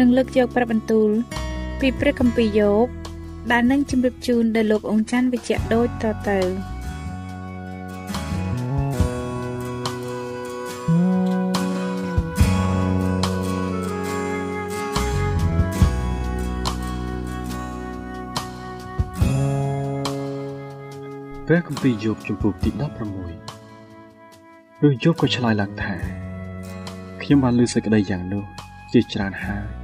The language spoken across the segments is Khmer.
នឹងលើកយកព្រះបន្ទូល ពីព្រះគម្ពីរយោបដែលនឹងជម្រាបជូនដល់លោកអង្ចាន់វិជ្ជៈដូចតទៅព្រះគម្ពីរយោបជំពូកទី16នោះយោបក៏ឆ្លើយឡើងថាខ្ញុំបានលើសេចក្តីយ៉ាងនោះជាច្រើនហើយ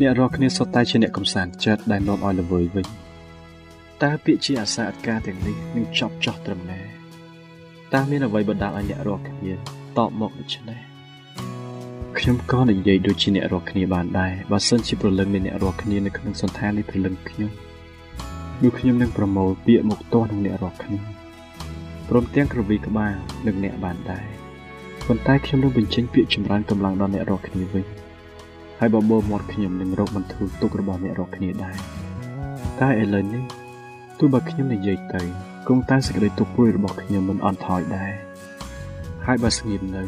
អ្នករាល់គ្នាសុទ្ធតែជាអ្នកកំសាន្តចិត្តដែលនាំឲ្យល្វើយវិញតើពាក្យជាអាសាអត្ការទាំងនេះនឹងចប់ចោះត្រឹមណាតើមានអ្វីបណ្ដាលឲ្យអ្នករាល់គ្នាតបមកដូច្នេះខ្ញុំក៏និយាយដូចជាអ្នករាល់គ្នាបានដែរបើសិនជាប្រលឹងនៃអ្នករាល់គ្នានៅក្នុងសន្តាននៃប្រលឹងខ្ញុំនោះខ្ញុំនឹងប្រមូលពាក្យមកទាស់នឹងអ្នករាល់គ្នាព្រមទាំងក្រវីក្បាលនឹងអ្នកបានដែរប៉ុន្តែខ្ញុំនឹងបញ្ចេញពាក្យចម្រើនកម្លាំងដល់អ្នករាល់គ្នាវិញ ហើយបបោមាត់ខ្ញុំនឹងរកបន្ធូរទុករបស់អ្នករាល់គ្នាដែរតែឥឡូវនេះទោះបើខ្ញុំនិយាយទៅគង់តែសេចក្តីទុកព្រួយរបស់ខ្ញុំមិនអន់ថយដែរហើយបើស្ងៀមនៅ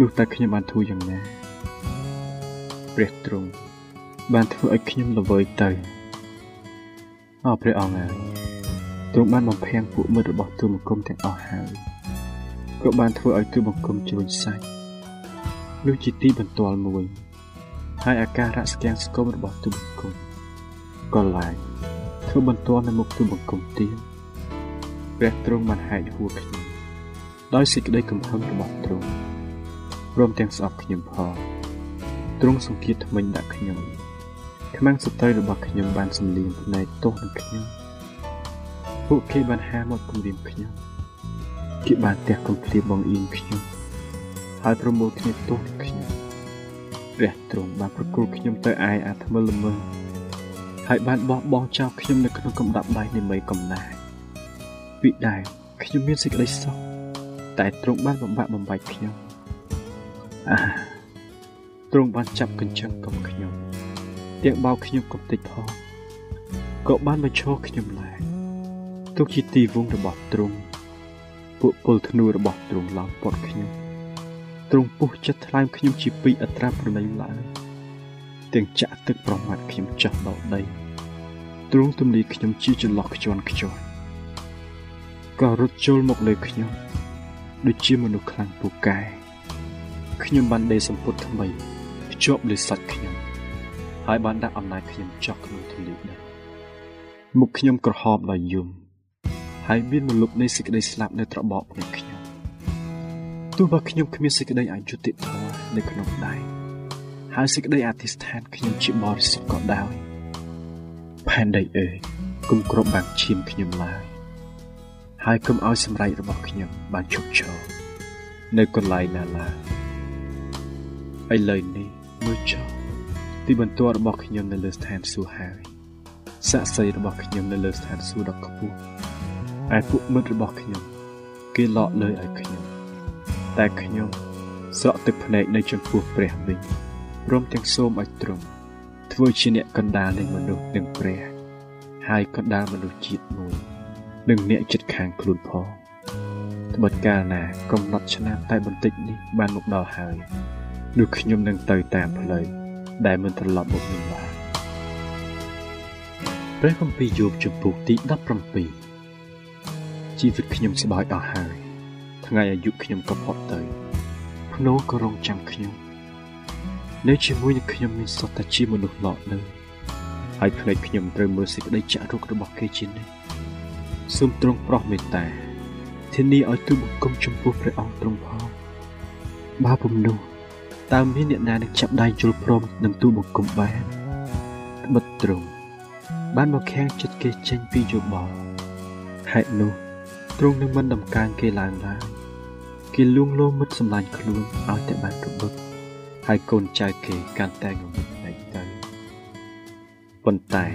នោះតែខ្ញុំបានធូរយ៉ាងណាព្រះទ្រង់បានធ្វើឲ្យខ្ញុំល្វើយទៅអរព្រះអង្គហើយទ្រង់បានបំភាំងពួកមិត្តរបស់ទូបង្គំទាំងអស់ហើយក៏បានធ្វើឲ្យទូបង្គំជ្រួញសាច់នោះជាទីបន្ទាល់មួយ ហើយអាការៈស្គាំងស្គមរបស់ទូបង្គំក៏ឡើងធ្វើបន្ទាល់នៅមុខទូបង្គំទៀតព្រះទ្រង់បានហែកហួរខ្ញុំដោយសេចក្តីកំហឹងរបស់ទ្រង់ព្រមទាំងស្អប់ខ្ញុំផងទ្រង់សង្កេតថ្មិញដាក់ខ្ញុំខ្មាំងសត្រូវរបស់ខ្ញុំបានសម្លៀងផ្នែកទោសនឹងខ្ញុំពួកគេបានហាមកគំរាមខ្ញុំគេបានទះកំភ្លៀបបងអៀងខ្ញុំហើយប្រមូលគ្នាទោសនឹងខ្ញុំ ព្រះទ្រង់បានប្រគល់ខ្ញុំទៅឯអាថ្មិលល្មើហើយបានបោះបង់ចោលខ្ញុំនៅក្នុងកំដាប់ដៃនៃមីកំណាចពីដែរខ្ញុំមានសេចក្តីសុខតែទ្រង់បានបំបាក់បំបាច់ខ្ញុំអាទ្រង់បានចាប់កញ្ចឹងកំខ្ញុំទាំងបោកខ្ញុំកំតិចផងក៏បានបញ្ឈរខ្ញុំឡើងទុកជាទីវងរបស់ទ្រង់ពួកពលធ្នូរបស់ទ្រង់ឡោមពត់ខ្ញុំ ទ្រង់ពុះចិត្តថ្លើមខ្ញុំជាពីអត្រាប្រណីឡើងទាំងចាក់ទឹកប្រមាត់ខ្ញុំចោះដល់ដីទ្រង់ទម្លាយខ្ញុំជាចន្លោះខ្ជាន់ខ្ជាន់ក៏រត់ចូលមកលើខ្ញុំដូចជាមនុស្សខ្លាំងពូកែខ្ញុំបានដេកសម្ពុតថ្មីភ្ជាប់លើសាច់ខ្ញុំហើយបានដាក់អំណាចខ្ញុំចោះក្នុងទន្លេដីមុខខ្ញុំក្រហមដោយយំហើយមានមលុបនៃសេចក្តីស្លាប់នៅត្របកនៃខ្ញុំ ទោះបើខ្ញុំគ្មានសេចក្តីអយុត្តិធម៌នៅក្នុងដៃហើយសេចក្តីអធិស្ឋានខ្ញុំជាបរិសុទ្ធក៏ដោយផែនដីអើយគុំគ្របបាំងឈាមខ្ញុំឡើយហើយគុំឲ្យសម្រេចរបស់ខ្ញុំបានជោគជ័យនៅកន្លែងណាឡើយឥឡូវនេះមើលចុះទីបន្ទាល់របស់ខ្ញុំនៅលើស្ថានសួគ៌ហើយស័ក្តិសិទ្ធិរបស់ខ្ញុំនៅលើស្ថានសួគ៌ដ៏ខ្ពស់ឯពួកមិត្តរបស់ខ្ញុំ គេលក់លើឲ្យខ្ញុំ តែខ្ញុំស្រក់ទឹកភ្នែកនៅចំពោះព្រះវិញព្រមទាំងសូមឲ្យទ្រង់ធ្វើជាអ្នកកណ្ដាលនៃមនុស្សនិងព្រះ ហើយក៏ដាល់មនុស្សជាតិមួយនិងអ្នកចិត្តខាងខ្លួនផងត្បិតកាលណាកំណត់ឆ្នាំតែបន្តិចនេះបានមកដល់ហើយនោះខ្ញុំនឹងទៅតាមផ្លូវដែលមិនត្រឡប់មកវិញបានព្រះគម្ពីរយោបជំពូកទី17ជីវិតខ្ញុំស្បើយអស់ហើយ ថ្ងៃអាយុខ្ញុំក៏ផុតទៅភ្នោក៏រងចាំខ្ញុំនៅជាមួយនឹងខ្ញុំមានសុទ្ធតែជាមនុស្សឡកនៅហើយភ្នែកខ្ញុំត្រូវមើលសេចក្តីចាក់រុករបស់គេជានិច្ចសូមទ្រង់ប្រោះមេត្តាធានាឲ្យទូបង្គំចំពោះព្រះអង្គទ្រង់ផងបើពុំនោះតើមានអ្នកណានឹងចាប់ដៃជុលព្រមនឹងទូបង្គំបានត្បិតទ្រង់បានមកខាំងចិត្តគេចេញពីយោបល់ហេតុនោះទ្រង់នឹងមិនដំកើងគេឡើងឡើយ គេលួងលោមមិត្តសម្លាញ់ខ្លួនឲ្យតែបានរបឹកហើយកូនចៅគេកាន់តែងងឹតផ្នែកទៅប៉ុន្តែ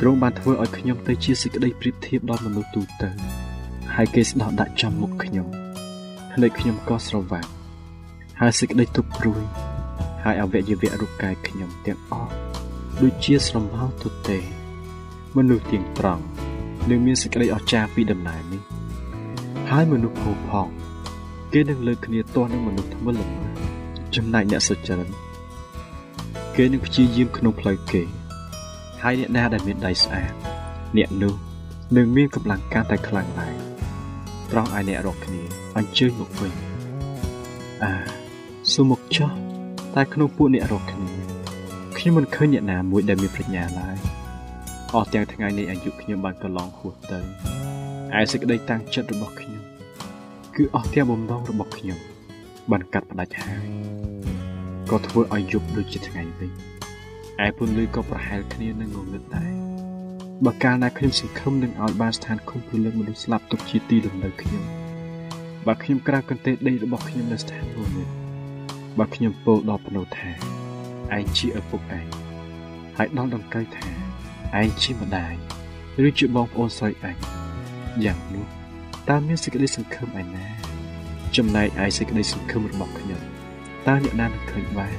ទ្រង់បានធ្វើឲ្យខ្ញុំទៅជាសេចក្តីប្រៀបធៀបដល់មនុស្សទូទៅហើយគេស្ដោះដាក់ចំមុខខ្ញុំភ្នែកខ្ញុំក៏ស្រវាក់ហើយសេចក្តីទុកព្រួយហើយអវយវៈរូបកាយខ្ញុំទាំងអស់ដូចជាស្រមោលទុទេ មនុស្សទៀងត្រង់នឹងមានសេចក្តីអស្ចារ្យពីដំណើរនេះហើយមនុស្សភោផង គេនឹងលើកគ្នាទាស់នឹងមនុស្សថ្មិលល្មើចំណែកអ្នកសុចរិតគេនឹងព្យាយាមក្នុងផ្លូវគេ ហើយអ្នកណាដែលមានដៃស្អាតអ្នកនោះនឹងមានកម្លាំងកាន់តែខ្លាំងដែរត្រង់ឲ្យអ្នករកគ្នាអញ្ជើញមកវិញអាសូមមកចោះតែក្នុងពួកអ្នករកគ្នាខ្ញុំមិនឃើញអ្នកណាមួយដែលមានប្រាជ្ញាឡើយអស់ទាំងថ្ងៃនេះអាយុខ្ញុំបានកន្លងហួសទៅឯសេចក្តីតាំងចិត្តរបស់ខ្ញុំ គឺអស់ទាំងបំណងរបស់ខ្ញុំបានកាត់ផ្ដាច់ហើយក៏ធ្វើឲ្យយប់ដូចជាថ្ងៃវិញឯពន្លឺក៏ប្រហែលគ្នានឹងងងឹតដែរបើកាលណាខ្ញុំសង្ឃឹមនឹងឲ្យបានស្ថានគុំព្រលឹងមនុស្សស្លាប់ទុកជាទីលំនៅខ្ញុំបើខ្ញុំក្រាបកន្ទេលដីរបស់ខ្ញុំនៅស្ថាននោះនេះបើខ្ញុំពោលដល់ភ្នូថាឯងជាឪពុកឯងហើយដល់ដង្កូវថាឯងជាម្ដាយឬជាបងប្អូនស្រីឯងយ៉ាងនោះ តើមានសេចក្តីសង្ឃឹមឯណា ចំណែកឯសេចក្តីសង្ឃឹមរបស់ខ្ញុំតើអ្នកណានឹងឃើញបាន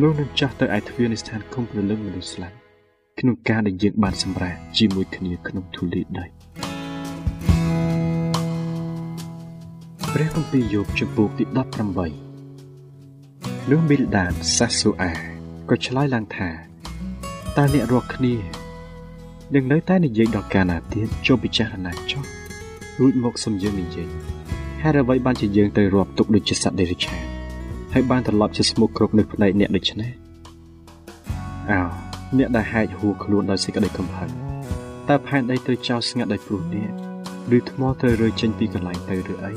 នោះនឹងចាស់ទៅឯទ្វារនៃស្ថានគុំព្រលឹងមនុស្សស្លាប់ក្នុងការដែលយើងបានសម្រេចជាមួយគ្នាក្នុងធូលីដីព្រះគម្ពីរយោបជំពូកទី18នោះមីលដានសាសូអាក៏ឆ្លើយឡើងថាតើអ្នករកគ្នានឹងនៅតែនិយាយដល់កាលណាទៀតចូលពិចារណាចុះ រួចមកសំយើងនិយាយហេតុអ្វីបានជាយើងទៅរាប់ទុកដូចជាសត្វដេរិឆានហើយបានត្រឡប់ជាស្មុគគ្រប់នៅផ្នែកអ្នកដូច្នេះអោអ្នកដែលហែកហួរខ្លួនដោយសេចក្តីកំហឹងតើផែនដីត្រូវចោលស្ងាត់ដោយព្រោះអ្នកឬថ្មត្រូវរើចេញពីកន្លែងទៅឬអី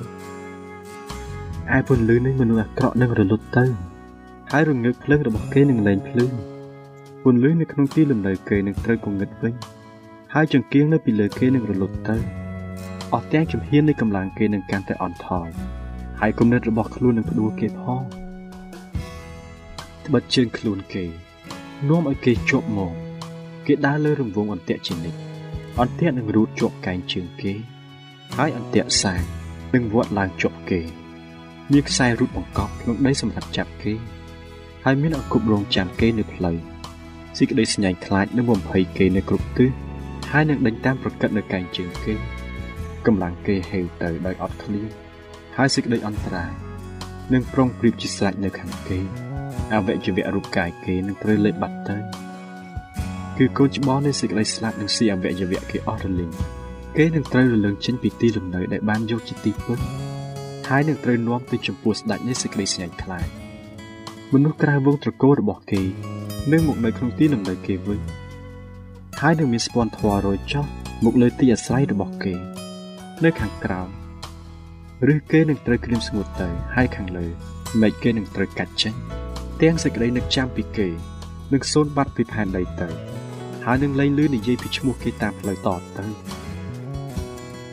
ឯពន្លឺនៃមនុស្សអាក្រក់នឹងរលត់ទៅហើយរងើកភ្លើងរបស់គេនឹងលែងភ្លឺពន្លឺនៅក្នុងទីលំនៅគេនឹងត្រូវគងឹតវិញហើយចង្គៀងនៅពីលើគេនឹងរលត់ទៅ អស់ទាំងជំហាននៃកម្លាំងគេនឹងកាន់តែអន់ថយហើយគំនិតរបស់ខ្លួននឹងផ្ដួលគេផងត្បិតជើងខ្លួនគេនាំឲ្យគេជាប់មកគេដើរលើរង្វង់អន្ទាក់ជានិច្ចអន្ទាក់នឹងរូតជាប់កែងជើងគេ ហើយអន្ទាក់សាងនឹងវាត់ឡើងជាប់គេ មានខ្សែរូតបង្កប់ក្នុងដីសម្រាប់ចាប់គេ ហើយមានអគប់រងចាំគេនៅផ្លូវសេចក្តីស្ញាញ់ខ្លាចនឹងបំភ័យគេនៅគ្រប់ទិសហើយនឹងដេញតាមប្រកិតនៅកែងជើងគេ កម្លាំងគេហេវទៅដោយអត់ឃ្លានហើយសេចក្តីអន្តរាយនឹងប្រុងប្រៀបជាស្រេចនៅខាងគេអវយវៈរូបកាយគេនឹងត្រូវលេបបាត់ទៅគឺកូនច្បងនៃសេចក្តីស្លាប់នឹងស៊ីអវយវៈគេអស់រលីងគេនឹងត្រូវរលឹងចេញពីទីលំនៅដែលបានយកជាទីពឹងហើយនឹងត្រូវនាំទៅចំពោះស្ដេចនៃសេចក្តីស្ញាញ់ខ្លាចមនុស្សក្រៅវងត្រកូលរបស់គេនឹងមកនៅក្នុងទីលំនៅគេវិញហើយនឹងមានស្ពាន់ធွာរយចោះមកលើទីអាស្រ័យរបស់គេ នៅខាងក្រោមឬគេនឹងត្រូវក្រៀមស្ងួតទៅហើយខាងលើមេឃគេនឹងត្រូវកាត់ចេញទាំងសេចក្តីនឹកចាំពីគេនឹងសូនបាត់ពីផែនដីទៅហើយនឹងលែងលឺនិយាយពីឈ្មោះគេតាមផ្លូវតទៅ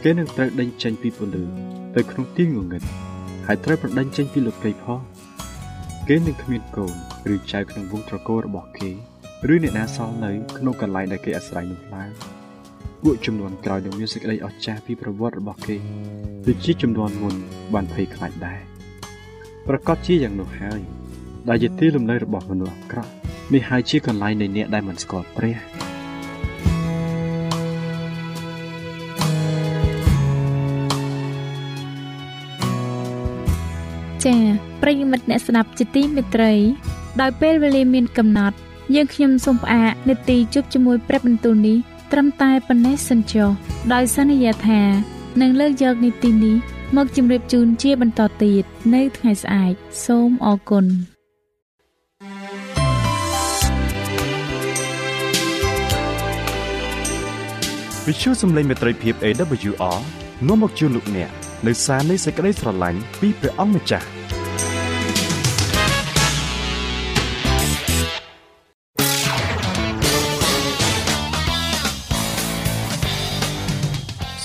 គេនឹងត្រូវដេញចេញពីពលឺទៅក្នុងទីងងឹតហើយត្រូវប្រដេញចេញពីលោកីផងគេនឹងគ្មានកូនឬចៅក្នុងវងត្រកូលរបស់គេឬអ្នកណាសល់នៅក្នុងកន្លែងដែលគេអាស្រ័យនោះឡើយ ពួកចំនួនក្រោយនឹងមានសេចក្តីអស្ចារ្យពីប្រវត្តិរបស់គេដូចជាចំនួនមុនបានភ័យខ្លាចដែរប្រកាសជាយ៉ាងនោះហើយដែលជាទីលំនៅរបស់មនុស្សអាក្រក់នេះហើយជាកន្លែងនៃអ្នកដែលមិនស្គាល់ព្រះចា៎ប្រិយមិត្តអ្នកស្ដាប់ជាទីមេត្រី ដោយពេលវេលាមានកំណត់ យើងខ្ញុំសូមផ្អាកនាទីជប់ជាមួយព្រឹបបន្ទូលនេះ ត្រឹមតែប៉ុណ្ណេះសិនចុះដោយសន្យាថានឹងលើកយកនីតិនេះមកជម្រាបជូនជាបន្តទៀតនៅថ្ងៃស្អែកសូមអរគុណវិទ្យុសំឡេងមេត្រីភាព AWR នាំមកជូនលោកអ្នកនៅសារនៃសេចក្តីស្រឡាញ់ពីព្រះអង្គម្ចាស់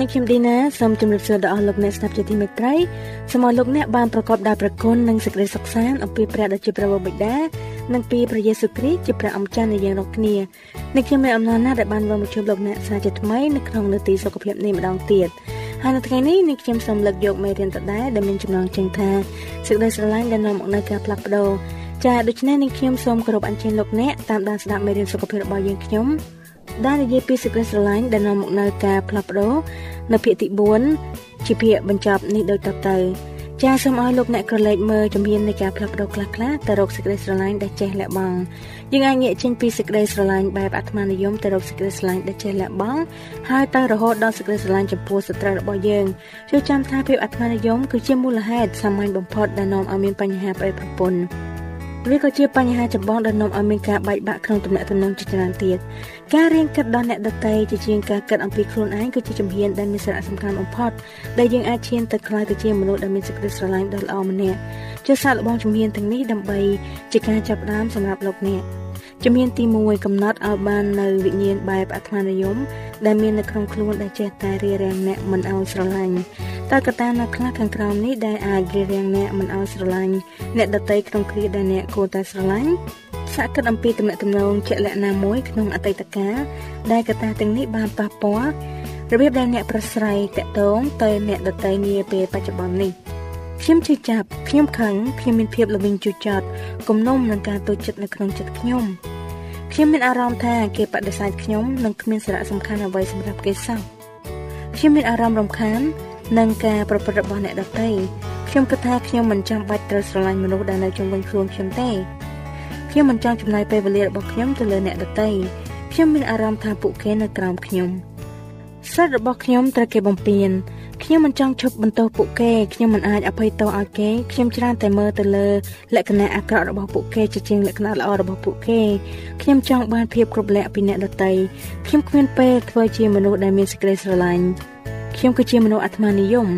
នាងខ្ញុំឌីណាសូមជម្រាបសួរដល់អស់លោកអ្នកស្ដាប់ជាទីមេត្រីសូមឲ្យលោកអ្នកបានប្រកបដោយព្រះគុណនិងសេចក្តីសុខសាន្តអំពីព្រះដ៏ជាព្រះបិតានិងពីព្រះយេស៊ូវគ្រីស្ទជាព្រះអម្ចាស់នៃយើងរាល់គ្នានាងខ្ញុំមានអំណរណាស់ដែលបានវិលមកជួបលោកអ្នកសាជាថ្មីនៅក្នុងនាទីសុខភាពនេះម្ដងទៀតហើយនៅថ្ងៃនេះនាងខ្ញុំសូមលើកយកមេរៀនដដែលដែលមានចំណងជើងថាសេចក្តីស្រឡាញ់ដែលនាំមកនូវការផ្លាស់ប្ដូរចា៎ដូច្នេះនាងខ្ញុំសូមគោរពអញ្ជើញលោកអ្នកតាមដានស្ដាប់មេរៀនសុខភាពរបស់យើងខ្ញុំ ដែលនិយាយពីសេចក្តីស្រឡាញ់ដែលនាំមកនៅការផ្លាស់ប្ដូរនៅភាគទី4ជាភាគបញ្ចប់នេះដូចតទៅចាសសូមឲ្យលោកអ្នកក្រឡេកមើលជំហាននៃការផ្លាស់ប្ដូរខ្លះៗទៅរកសេចក្តីស្រឡាញ់ដែលចេះលះបង់យើងអាចងាកចេញពីសេចក្តីស្រឡាញ់បែបអាត្មានិយមទៅរកសេចក្តីស្រឡាញ់ដែលចេះលះបង់ហើយទៅរហូតដល់សេចក្តីស្រឡាញ់ចំពោះសត្រូវរបស់យើងជួយចាំថាភាពអាត្មានិយមគឺជាមូលហេតុសាមញ្ញបំផុតដែលនាំឲ្យមានបញ្ហាប្រេប្រពន្ធវាក៏ជាបញ្ហាចម្បងដែលនាំឲ្យមានការបែកបាក់ក្នុងទំនាក់ទំនងជាច្រើនទៀត ការរៀនគិតដល់អ្នកដទៃជាជាងការគិតអំពីខ្លួនឯងគឺជាជំហានដែលមានសារៈសំខាន់បំផុតដែលយើងអាចឈានទៅក្លាយទៅជាមនុស្សដែលមានសេចក្តីស្រឡាញ់ដ៏ល្អម្នាក់ជាសារល្បងជំហានទាំងនេះដើម្បីជាការចាប់ផ្ដើមសម្រាប់លោកអ្នកជំហានទី1កំណត់ឲ្យបាននៅវិញ្ញាណបែបអាត្មានិយមដែលមាននៅក្នុងខ្លួនដែលចេះតែរារាំងអ្នកមិនឲ្យស្រឡាញ់តើកត្តាណាខ្លះខាងក្រោមនេះដែលអាចរារាំងអ្នកមិនឲ្យស្រឡាញ់អ្នកដតីក្នុងគ្រាដែលអ្នកគួរតែស្រឡាញ់ សាកគិតអំពីទំនាក់ទំនងជាក់លាក់ណាមួយក្នុងអតីតកាលដែលកត្តាទាំងនេះបានប៉ះពាល់របៀបដែលអ្នកប្រស្រ័យតាក់ទងទៅអ្នកដតីនាពេលបច្ចុប្បន្ននេះខ្ញុំជឿចាប់ខ្ញុំខឹងខ្ញុំមានភាពល្វីងជូរចត់គំនុំនឹងការទូចិត្តនៅក្នុងចិត្តខ្ញុំខ្ញុំមានអារម្មណ៍ថាគេបដិសេធខ្ញុំនិងគ្មានសារៈសំខាន់អ្វីសម្រាប់គេសោះខ្ញុំមានអារម្មណ៍រំខាននឹងការប្រព្រឹត្តរបស់អ្នកដទៃខ្ញុំគិតថាខ្ញុំមិនចាំបាច់ត្រូវស្រឡាញ់មនុស្សដែលនៅជុំវិញខ្លួនខ្ញុំទេ ខ្ញុំមិនចង់ចំណាយពេលវេលារបស់ខ្ញុំទៅលើអ្នកដទៃខ្ញុំមានអារម្មណ៍ថាពួកគេនៅក្រោមខ្ញុំសិទ្ធិរបស់ខ្ញុំត្រូវគេបំពេញខ្ញុំមិនចង់ឈប់បន្ទោសពួកគេខ្ញុំមិនអាចអភ័យទោសឲ្យគេខ្ញុំច្រើនតែមើលទៅលើលក្ខណៈអាក្រក់របស់ពួកគេជាជាងលក្ខណៈល្អរបស់ពួកគេខ្ញុំចង់បានភាពគ្រប់លក្ខពីអ្នកដទៃខ្ញុំគ្មានពេលធ្វើជាមនុស្សដែលមានសេចក្តីស្រឡាញ់ខ្ញុំគឺជាមនុស្សអាត្មានិយម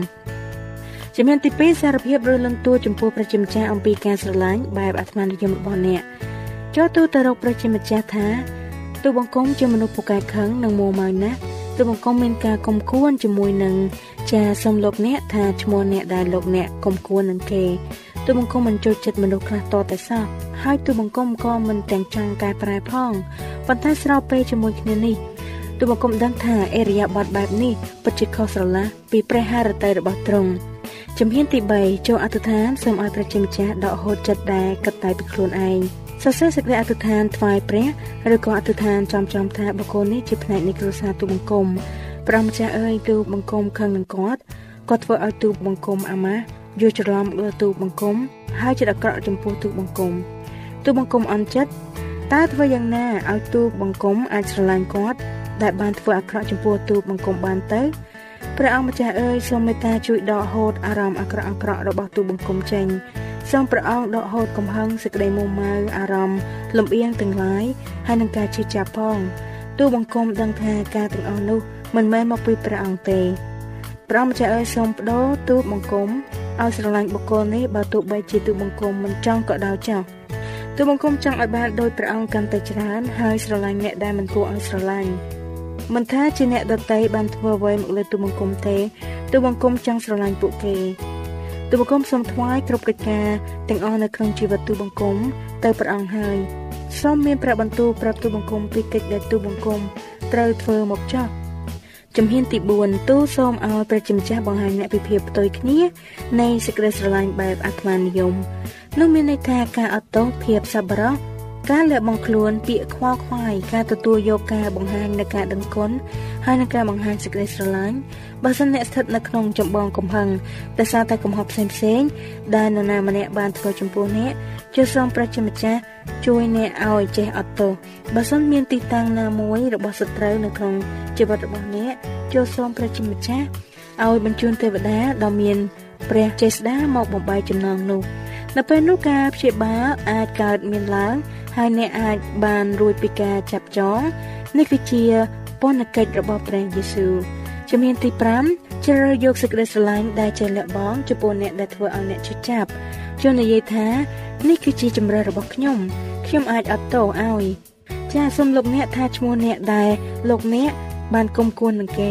ជំនាន់ទី2សារភាពឬលន់តួចំពោះប្រជាម្ចាស់អំពីការស្រឡាញ់បែបអាត្មានិយមរបស់អ្នកចូលទូទៅរកប្រជាម្ចាស់ថាទូបង្គំជាមនុស្សពូកែខឹងនិងមួម៉ៅណាស់ទូបង្គំមានការគុំគួនជាមួយនឹងចាសូមលោកអ្នកថាឈ្មោះអ្នកដែលលោកអ្នកគុំគួននឹងគេទូបង្គំមិនចូលចិត្តមនុស្សខ្លះតតែសោះហើយទូបង្គំក៏មិនទាំងចង់កែប្រែផងប៉ុន្តែស្របពេលជាមួយគ្នានេះទូបង្គំដឹងថាអេរិយាបថបែបនេះពិតជាខុសស្រឡះពីព្រះハរតីរបស់ទ្រង់ ជំហានទី3ចូលអធិដ្ឋានសូមឲ្យប្រជាម្ចាស់ដកហូតចិត្តដែលគិតតែពីខ្លួនឯងសរសេរសេចក្តីអធិដ្ឋានថ្វាយព្រះឬក៏អធិដ្ឋានចំចំថាបុគ្គលនេះជាផ្នែកនៃគ្រួសារទូបង្គំព្រះម្ចាស់អើយទូបង្គំខឹងនឹងគាត់គាត់ធ្វើឲ្យទូបង្គំអាម៉ាស់យល់ច្រឡំលើទូបង្គំហើយចិត្តអាក្រក់ចំពោះទូបង្គំទូបង្គំអន់ចិត្តតើធ្វើយ៉ាងណាឲ្យទូបង្គំអាចស្រឡាញ់គាត់ដែលបានធ្វើអាក្រក់ចំពោះទូបង្គំបានទៅ ព្រះអង្គម្ចាស់អើយសូមមេត្តាជួយដកហូតអារម្មណ៍អាក្រក់អាក្រក់របស់ទូបង្គំចេញសូមព្រះអង្គដកហូតកំហឹងសេចក្តីមួម៉ៅអារម្មណ៍លំអៀងទាំងឡាយហើយនឹងការជឿចាប់ផងទូបង្គំដឹងថាការទាំងអស់នោះមិនមែនមកពីព្រះអង្គទេព្រះអង្គម្ចាស់អើយសូមបដូរទូបង្គំឲ្យស្រឡាញ់បុគ្គលនេះបើទោះបីជាទូបង្គំមិនចង់ក៏ដោយចោះទូបង្គំចង់ឲ្យបានដោយព្រះអង្គកាន់តែច្រើនហើយស្រឡាញ់អ្នកដែលមិនគួរឲ្យស្រឡាញ់ មិនថាជាអ្នកដតីបានធ្វើអ្វីមកលើទូបង្គំទេទូបង្គំចង់ស្រឡាញ់ពួកគេទូបង្គំសូមថ្វាយគ្រប់កិច្ចការទាំងអស់នៅក្នុងជីវិតទូបង្គំទៅព្រះអង្គហើយសូមមានព្រះបន្ទូលប្រាប់ទូបង្គំពីកិច្ចដែលទូបង្គំត្រូវធ្វើមកចោះជំហានទី4ទូសូមឲ្យព្រះជាម្ចាស់បង្ហាញអ្នកពិភាក្សាផ្ទុយគ្នានៃសេចក្តីស្រឡាញ់បែបអាត្មានិយមនោះមានន័យថាការអត់ទោសភាពសប្បុរស ការលះបង់ខ្លួនពាក្យខ្វល់ខ្វាយការទទួលយកការបង្ហាញនៃការដឹងគុណហើយនឹងការបង្ហាញសេចក្តីស្រឡាញ់បើសិនអ្នកស្ថិតនៅក្នុងចម្បងកំហឹងដោយសារតែកំហុសផ្សេងផ្សេងដែលនរណាម្នាក់បានធ្វើចំពោះអ្នកជាសូមព្រះជាម្ចាស់ជួយអ្នកឲ្យចេះអត់ទោសបើសិនមានទីតាំងណាមួយរបស់សត្រូវនៅក្នុងជីវិតរបស់អ្នកចូលសូមព្រះជាម្ចាស់ឲ្យបញ្ជូនទេវតាដ៏មានព្រះចេស្តាមកបំបីចំណងនោះ នៅពេលនោះការព្យាបាលអាចកើតមានឡើង ហើយអ្នកអាចបានរួចពីការចាប់ចងនេះគឺជាពន្ធកិច្ចរបស់ព្រះយេស៊ូវជំនាញទី5ជ្រើសរើសយកសេចក្តីស្រឡាញ់ដែលជាលះបង់ចំពោះអ្នកដែលធ្វើឲ្យអ្នកឈឺចាប់ជួននិយាយថានេះគឺជាជំរឿរបស់ខ្ញុំខ្ញុំអាចអត់ទោសឲ្យចាសសូមលោកអ្នកថាឈ្មោះអ្នកដែលលោកអ្នកបានគុំគួននឹងគេ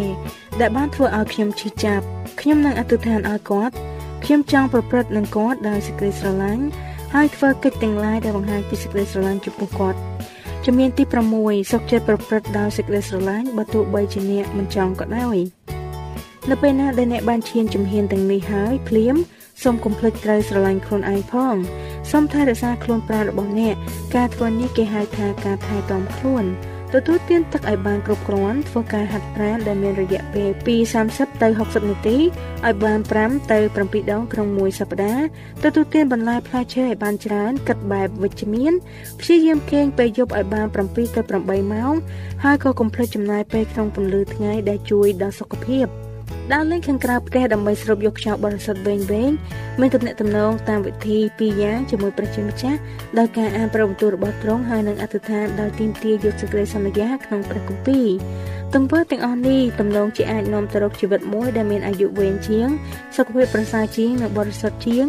ដែលបានធ្វើឲ្យខ្ញុំឈឺចាប់ខ្ញុំនឹងអធិដ្ឋានឲ្យគាត់ ខ្ញុំចង់ប្រព្រឹត្តនឹងគាត់ដោយសេចក្តីស្រឡាញ់ហើយធ្វើកិច្ចទាំងឡាយដែលបង្ហាញពីសេចក្តីស្រឡាញ់ចំពោះគាត់ជំនាញទី6សុខចិត្តប្រព្រឹត្តដោយសេចក្តីស្រឡាញ់បើទោះបីជាអ្នកមិនចង់ក៏ដោយនៅពេលណាដែលអ្នកបានឈានជំហានទាំងនេះហើយភ្លាមសូមកុំភ្លេចត្រូវស្រឡាញ់ខ្លួនឯងផងសូមថែរក្សាខ្លួនប្រាណរបស់អ្នកការធ្វើនេះគេហៅថាការថែទាំខ្លួន ទទួលទានទឹកឲ្យបានគ្រប់គ្រាន់ធ្វើការហាត់ប្រាណដែលមានរយៈពេលពី30ទៅ60នាទីឲ្យបាន5ទៅ7ដងក្នុងមួយសប្តាហ៍ទទួលទានបន្លែផ្លែឈើឲ្យបានច្រើនគិតបែបវិជ្ជមានព្យាយាមគេងពេលយប់ឲ្យបាន7ទៅ8ម៉ោងហើយក៏កុំភ្លេចចំណាយពេលក្នុងពន្លឺថ្ងៃដែលជួយដល់សុខភាព។ ដើរលេងខាងក្រៅផ្ទះដើម្បីស្រូបយកខ្យល់បរិសុទ្ធវែងវែងមានទំនាក់ទំនងតាមវិធីពីរយ៉ាងជាមួយប្រជាម្ចាស់ដោយការអានប្រវត្តិរបស់ទ្រង់ហើយនឹងអធិដ្ឋានដោយទីមទាយកសេចក្តីសន្យាក្នុងព្រះគម្ពីរទង្វើទាំងអស់នេះទំនងជាអាចនាំទៅរកជីវិតមួយដែលមានអាយុវែងជាងសុខភាពប្រសើរជាងនិងបរិសុទ្ធជាង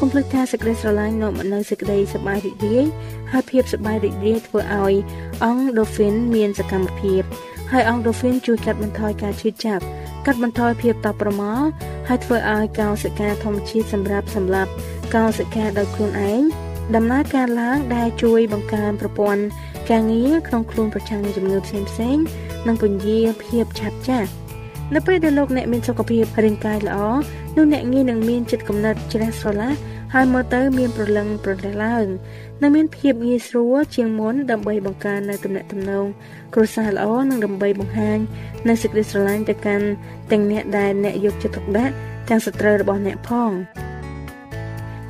កុំភ្លេចថាសេចក្តីស្រឡាញ់នាំមកនូវសេចក្តីសប្បាយរីករាយហើយភាពសប្បាយរីករាយធ្វើឲ្យអង់ដូហ្វីនមានសកម្មភាព ហើយអង់ដូហ្វីនជួយកាត់បន្ថយការឈឺចាប់កាត់បន្ថយភាពតប់ប្រមល់ហើយធ្វើឲ្យកោសិកាធម្មជាតិសម្រាប់សម្លាប់កោសិកាដោយខ្លួនឯងដំណើរការឡើងដែលជួយបង្កើនប្រព័ន្ធការងារក្នុងខ្លួនប្រឆាំងនឹងជំងឺផ្សេងផ្សេងនិងពន្យាភាពឆាប់ចាស់នៅពេលដែលលោកអ្នកមានសុខភាពរាងកាយល្អនោះអ្នកងាយនឹងមានចិត្តគំនិតជ្រះស្រឡះ ហើយមើលទៅមានប្រលឹងប្រលះឡើងនិងមានភាពងាយស្រួលជាងមុនដើម្បីបង្កើននៅទំនាក់ទំនងគ្រួសារល្អនិងដើម្បីបង្ហាញនៅសេចក្តីស្រឡាញ់ទៅកាន់ទាំងអ្នកដែលអ្នកយកចិត្តទុកដាក់ទាំងសត្រូវរបស់អ្នកផង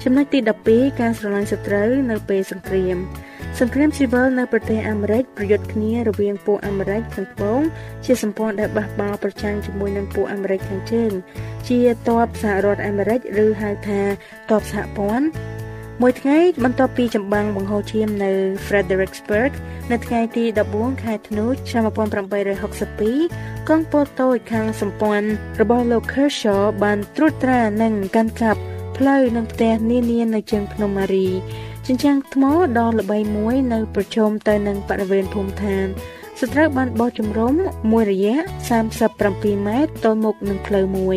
ចំណុចទី12ការស្រឡាញ់សត្រូវនៅពេលសង្គ្រាម សង្គ្រាមស៊ីវិលនៅប្រទេសអាមេរិកប្រយុទ្ធគ្នារវាងពួកអាមេរិកខាងត្បូងជាសម្ព័ន្ធដែលបះបោរប្រឆាំងជាមួយនឹងពួកអាមេរិកខាងជើងជាទ័ពសហរដ្ឋអាមេរិកឬហៅថាទ័ពសហព័ន្ធមួយថ្ងៃបន្ទាប់ពីចម្បាំងបង្ហូរឈាមនៅ Fredericksburg នៅថ្ងៃទី14ខែធ្នូឆ្នាំ1862កងពលតូចខាងសម្ព័ន្ធរបស់លោក Kershaw បានត្រួតត្រានិងកាន់កាប់ផ្លូវនិងផ្ទះនានានៅជើងភ្នំម៉ារី ជញ្ជាំងថ្មដ៏ល្បីមួយនៅប្រជុំទៅនឹងបរិវេណភូមិឋានសត្រូវបានបោះជំរំមួយរយៈ37ម៉ែត្រទល់មុខនឹងផ្លូវមួយ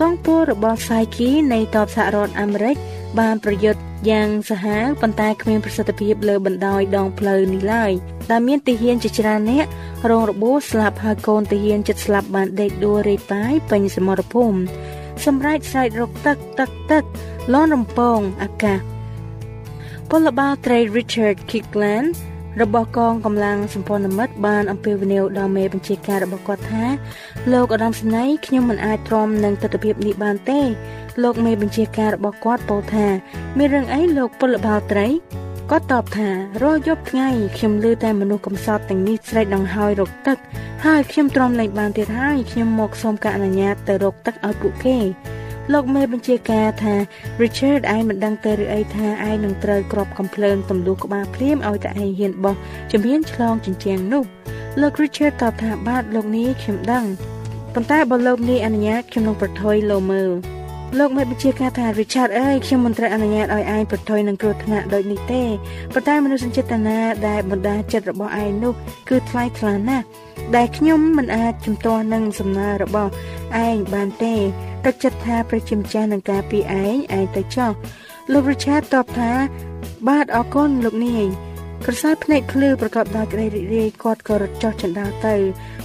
កងពលរបស់សាយគីនៃតបសហរដ្ឋអាមេរិកបានប្រយុទ្ធយ៉ាងសាហាវប៉ុន្តែគ្មានប្រសិទ្ធភាពលើបណ្ដោយដងផ្លូវនេះឡើយដែលមានទាហានជាច្រើនអ្នករងរបួសស្លាប់ហើយកូនទាហានចិត្តស្លាប់បានដេកដួលរេប៉ាយពេញសមរភូមិសម្រាប់ស្រែករកទឹកទឹកទឹកលន់រំពងអាកាស ពលបាលត្រី Richard Kickland របស់កងកម្លាំងសម្ព័ន្ធមិត្តបានអំពាវនាវដល់មេបញ្ជាការរបស់គាត់ថាលោកឧត្តមសេនីយ៍ខ្ញុំមិនអាចទ្រាំនឹងទស្សនវិជ្ជានេះបានទេ លោកមេបញ្ជាការរបស់គាត់ពោលថា មានរឿងអីលោកពលបាលត្រីគាត់តបថារាល់យប់ថ្ងៃខ្ញុំឮតែមនុស្សកំសត់ទាំងនេះស្រែកដង្ហើយរកទឹកហើយខ្ញុំទ្រាំលែងបានទៀតហើយខ្ញុំមកសូមការអនុញ្ញាតទៅរកទឹកឲ្យពួកគេ លោកមេបញ្ជាការថា Richard ឯងមិនដឹងទៅឬអីថាឯងនឹងត្រូវក្របកំភ្លើងទម្លុះក្បាលភ្លាមឲ្យតែឯងហ៊ានបោះជំហានឆ្លងជញ្ជាំងនោះលោក Richard តបថាបាទលោកនេះខ្ញុំដឹងប៉ុន្តែបើលោកនេះអនុញ្ញាតខ្ញុំនឹងប្រថុយលោមើលលោកមេបញ្ជាការថា Richard អើយខ្ញុំមិនត្រូវអនុញ្ញាតឲ្យឯងប្រថុយនឹងគ្រោះថ្នាក់ដូចនេះទេប៉ុន្តែមនុស្សចេតនាដែលបណ្ដាចិត្តរបស់ឯងនោះគឺថ្លៃថ្លាណាស់ដែលខ្ញុំមិនអាចជំទាស់នឹងសំណើរបស់ឯងបានទេ ទឹកចិត្តថាប្រជាម្ចាស់នឹងការពីឯងឯងទៅចោះលោក Richard តបថា បាទអរគុណលោកនាយក្រសែភ្នែកភ្លឺប្រកបដោយក្តីរីករាយគាត់ក៏រត់ចុះចណ្ដាលទៅ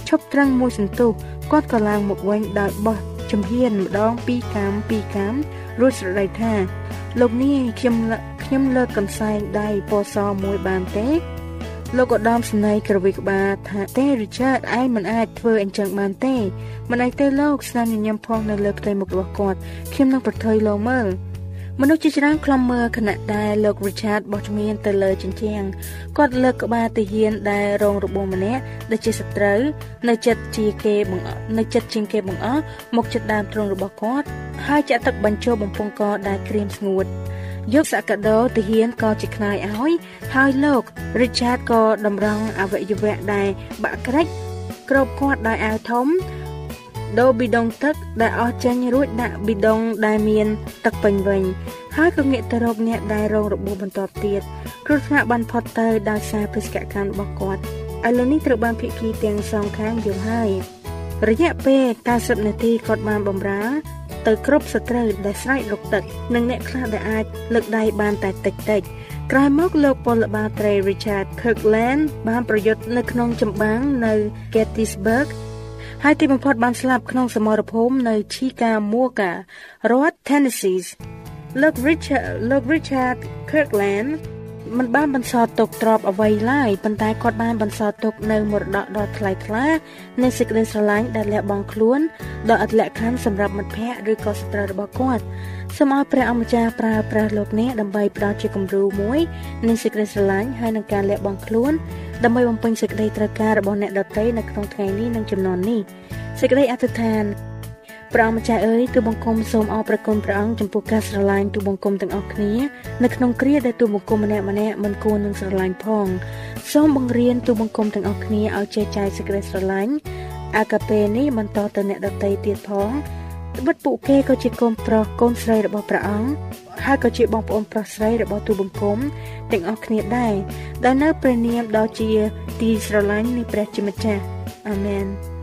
ឈប់ត្រឹងមួយសន្ទុះគាត់ក៏ឡើងមកវិញដោយបោះជំហានម្ដងពីរកាមពីរកាមរួចស្រដីថា លោកនាយខ្ញុំខ្ញុំលើកកន្សែងដៃពណ៌សមួយបានទេ លោកឧត្តមស្នេហ៍ក្រវីក្បាលថាទេ Richard ឯងមិនអាចធ្វើអញ្ចឹងបានទេមិនអាចទេលោកស្នាមញញឹមផងនៅលើផ្ទៃមុខរបស់គាត់ខ្ញុំនឹងប្រថុយលោកមើលមនុស្សជាច្រើនខ្លំមើលខណៈដែលលោក Richard បោះជំហានទៅលើជញ្ជាំងគាត់លើកក្បាលទាហានដែលរងរបួសម្នាក់ដែលជាសត្រូវនៅចិត្តជាគេបង្អនៅចិត្តជាងគេបង្អស់មកចិត្តដើមទ្រូងរបស់គាត់ហើយចាក់ទឹកបញ្ចូលបំពង់កដែលក្រៀមស្ងួត យកសក្តាទាហានក៏ជាខ្នាយឲ្យ ហើយលោក Richard ក៏តម្រង់អវយវៈដែលបាក់ក្រិចគ្របគាត់ដោយអាវធំដូរប៊ីដុងទឹកដែលអស់ចេញរួចដាក់ប៊ីដុងដែលមាន ទឹកពេញវិញ ហើយក៏ងាកទៅរកអ្នកដែលរងរបួសបន្ទាប់ទៀតគ្រោះថ្នាក់បានផុតទៅដោយសារបេសកកម្មរបស់គាត់ឥឡូវនេះត្រូវបានភិក្ខីទាំងសងខាងយល់ហើយរយៈពេល90នាទីគាត់បានបំរើ ទៅគ្រប់សត្រូវដែលស្រែករកទឹក និងអ្នកខ្លះដែលអាចលើកដៃបានតែតិចតិចក្រោយមកលោកពលបាលត្រី Richard Kirkland បានប្រយុទ្ធនៅក្នុងចម្បាំងនៅ Gettysburg ហើយទីបំផុតបានស្លាប់ក្នុងសមរភូមិនៅ Chickamauga រដ្ឋ Tennessee លោក Richard លោក Richard Kirkland មិនបានបន្សល់ទុកទ្រព្យអ្វីឡើយប៉ុន្តែគាត់បានបន្សល់ទុកនៅមរតកដ៏ថ្លៃថ្លានៃសេចក្តីស្រឡាញ់ដែលលះបង់ខ្លួនដ៏អត់លក្ខខណ្ឌសម្រាប់មិត្តភ័ក្តិឬក៏សត្រូវរបស់គាត់សូមឲ្យព្រះអម្ចាស់ប្រើប្រាស់លោកអ្នកដើម្បីផ្ដល់ជាគំរូមួយនៃសេចក្តីស្រឡាញ់ហើយនឹងការលះបង់ខ្លួនដើម្បីបំពេញសេចក្តីត្រូវការរបស់អ្នកដទៃនៅក្នុងថ្ងៃនេះនិងចំនួននេះសេចក្តីអធិដ្ឋាន ព្រះម្ចាស់អើយទូបង្គំសូមអរព្រគុណព្រះអង្គចំពោះការស្រឡាញ់ទូបង្គំទាំងអស់គ្នានៅក្នុងគ្រាដែលទូបង្គំម្នាក់ម្នាក់មិនគួរនឹងស្រឡាញ់ផងសូមបង្រៀនទូបង្គំទាំងអស់គ្នាឲ្យចេះចាយសេចក្តីស្រឡាញ់អាកាពេនេះបន្តទៅអ្នកដទៃទៀតផងត្បិតពួកគេក៏ជាកូនប្រុសកូនស្រីរបស់ព្រះអង្គហើយក៏ជាបងប្អូនប្រុសស្រីរបស់ទូបង្គំទាំងអស់គ្នាដែរដែលនៅព្រះនាមដ៏ជាទីស្រឡាញ់នៃព្រះជាម្ចាស់អាមែន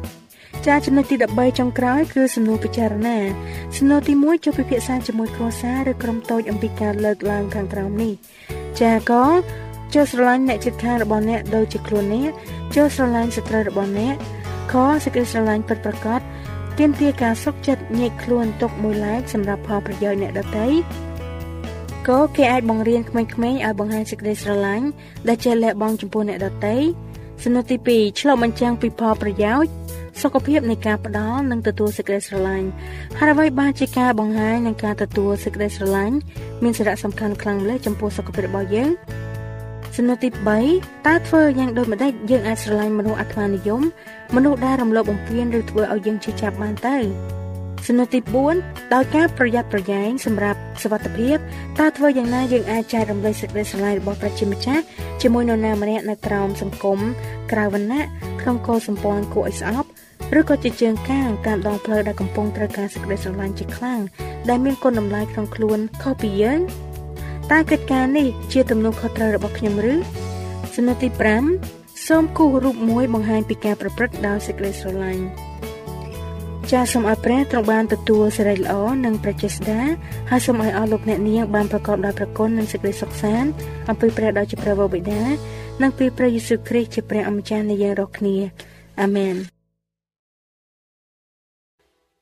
ចាចំណុចទី13ចុងក្រោយគឺសំណួរពិចារណាសំណួរទី1ចូលពិភាក្សាជាមួយគ្រួសារឬក្រុមតូចអំពីការលើកឡើងខាងក្រោមនេះចាក៏ចូលស្រឡាញ់អ្នកជិតខាងរបស់អ្នកដូចជាខ្លួនអ្នកចូលស្រឡាញ់សត្រូវរបស់អ្នកខសេចក្តីស្រឡាញ់ពិតប្រាកដទាមទារការសុខចិត្តញែកខ្លួនទុកមួយឡែកសម្រាប់ផលប្រយោជន៍អ្នកដទៃក៏គេអាចបង្រៀនក្មេងៗឲ្យបង្ហាញសេចក្តីស្រឡាញ់ដែលចេះលះបង់ចំពោះអ្នកដទៃសំណួរទី2ឆ្លុះបញ្ចាំងពីផលប្រយោជន៍ សុខភាពនៃការផ្ដល់និងទទួលសេចក្តីស្រឡាញ់ហើយអ្វីបានជាការបង្ហាញនិងការទទួលសេចក្តីស្រឡាញ់មានសារៈសំខាន់ខ្លាំងម្ល៉េះចំពោះសុខភាពរបស់យើងសំណួរទី3តើធ្វើយ៉ាងដូចម្តេចយើងអាចស្រឡាញ់មនុស្សអាត្មានិយមមនុស្សដែលរំលោភបំពានឬធ្វើឲ្យយើងឈឺចាប់បានទៅសំណួរទី4ដោយការប្រយ័ត្នប្រយែងសម្រាប់សុវត្ថិភាពតើធ្វើយ៉ាងណាយើងអាចចែករំលែកសេចក្តីស្រឡាញ់របស់ប្រជាម្ចាស់ជាមួយនរណាម្នាក់នៅក្រោមសង្គមក្រៅវណ្ណៈក្នុងកោសម្ព័ន្ធគួរឲ្យស្អប់ ឬក៏ជាជើងកាងតាមដងផ្លូវដែលកំពុងត្រូវការសេចក្តីស្រឡាញ់ជាខ្លាំងដែលមានគុណតម្លៃក្នុងខ្លួនខុសពីយើងតើកិច្ចការនេះជាទំនួលខុសត្រូវរបស់ខ្ញុំឬសំណួរទី5សូមគូសរូបមួយបង្ហាញពីការប្រព្រឹត្តដោយសេចក្តីស្រឡាញ់ចាសសូមឲ្យព្រះទ្រង់បានទទួលសេរីល្អនិងប្រជាស្ដាហើយសូមឲ្យអស់លោកអ្នកនាងបានប្រកបដោយព្រះគុណនិងសេចក្តីសុខសាន្តអំពីព្រះដ៏ជាព្រះវរបិតានិងពីព្រះយេស៊ូវគ្រីស្ទជាព្រះអម្ចាស់នៃយើងរាល់គ្នាអាមែន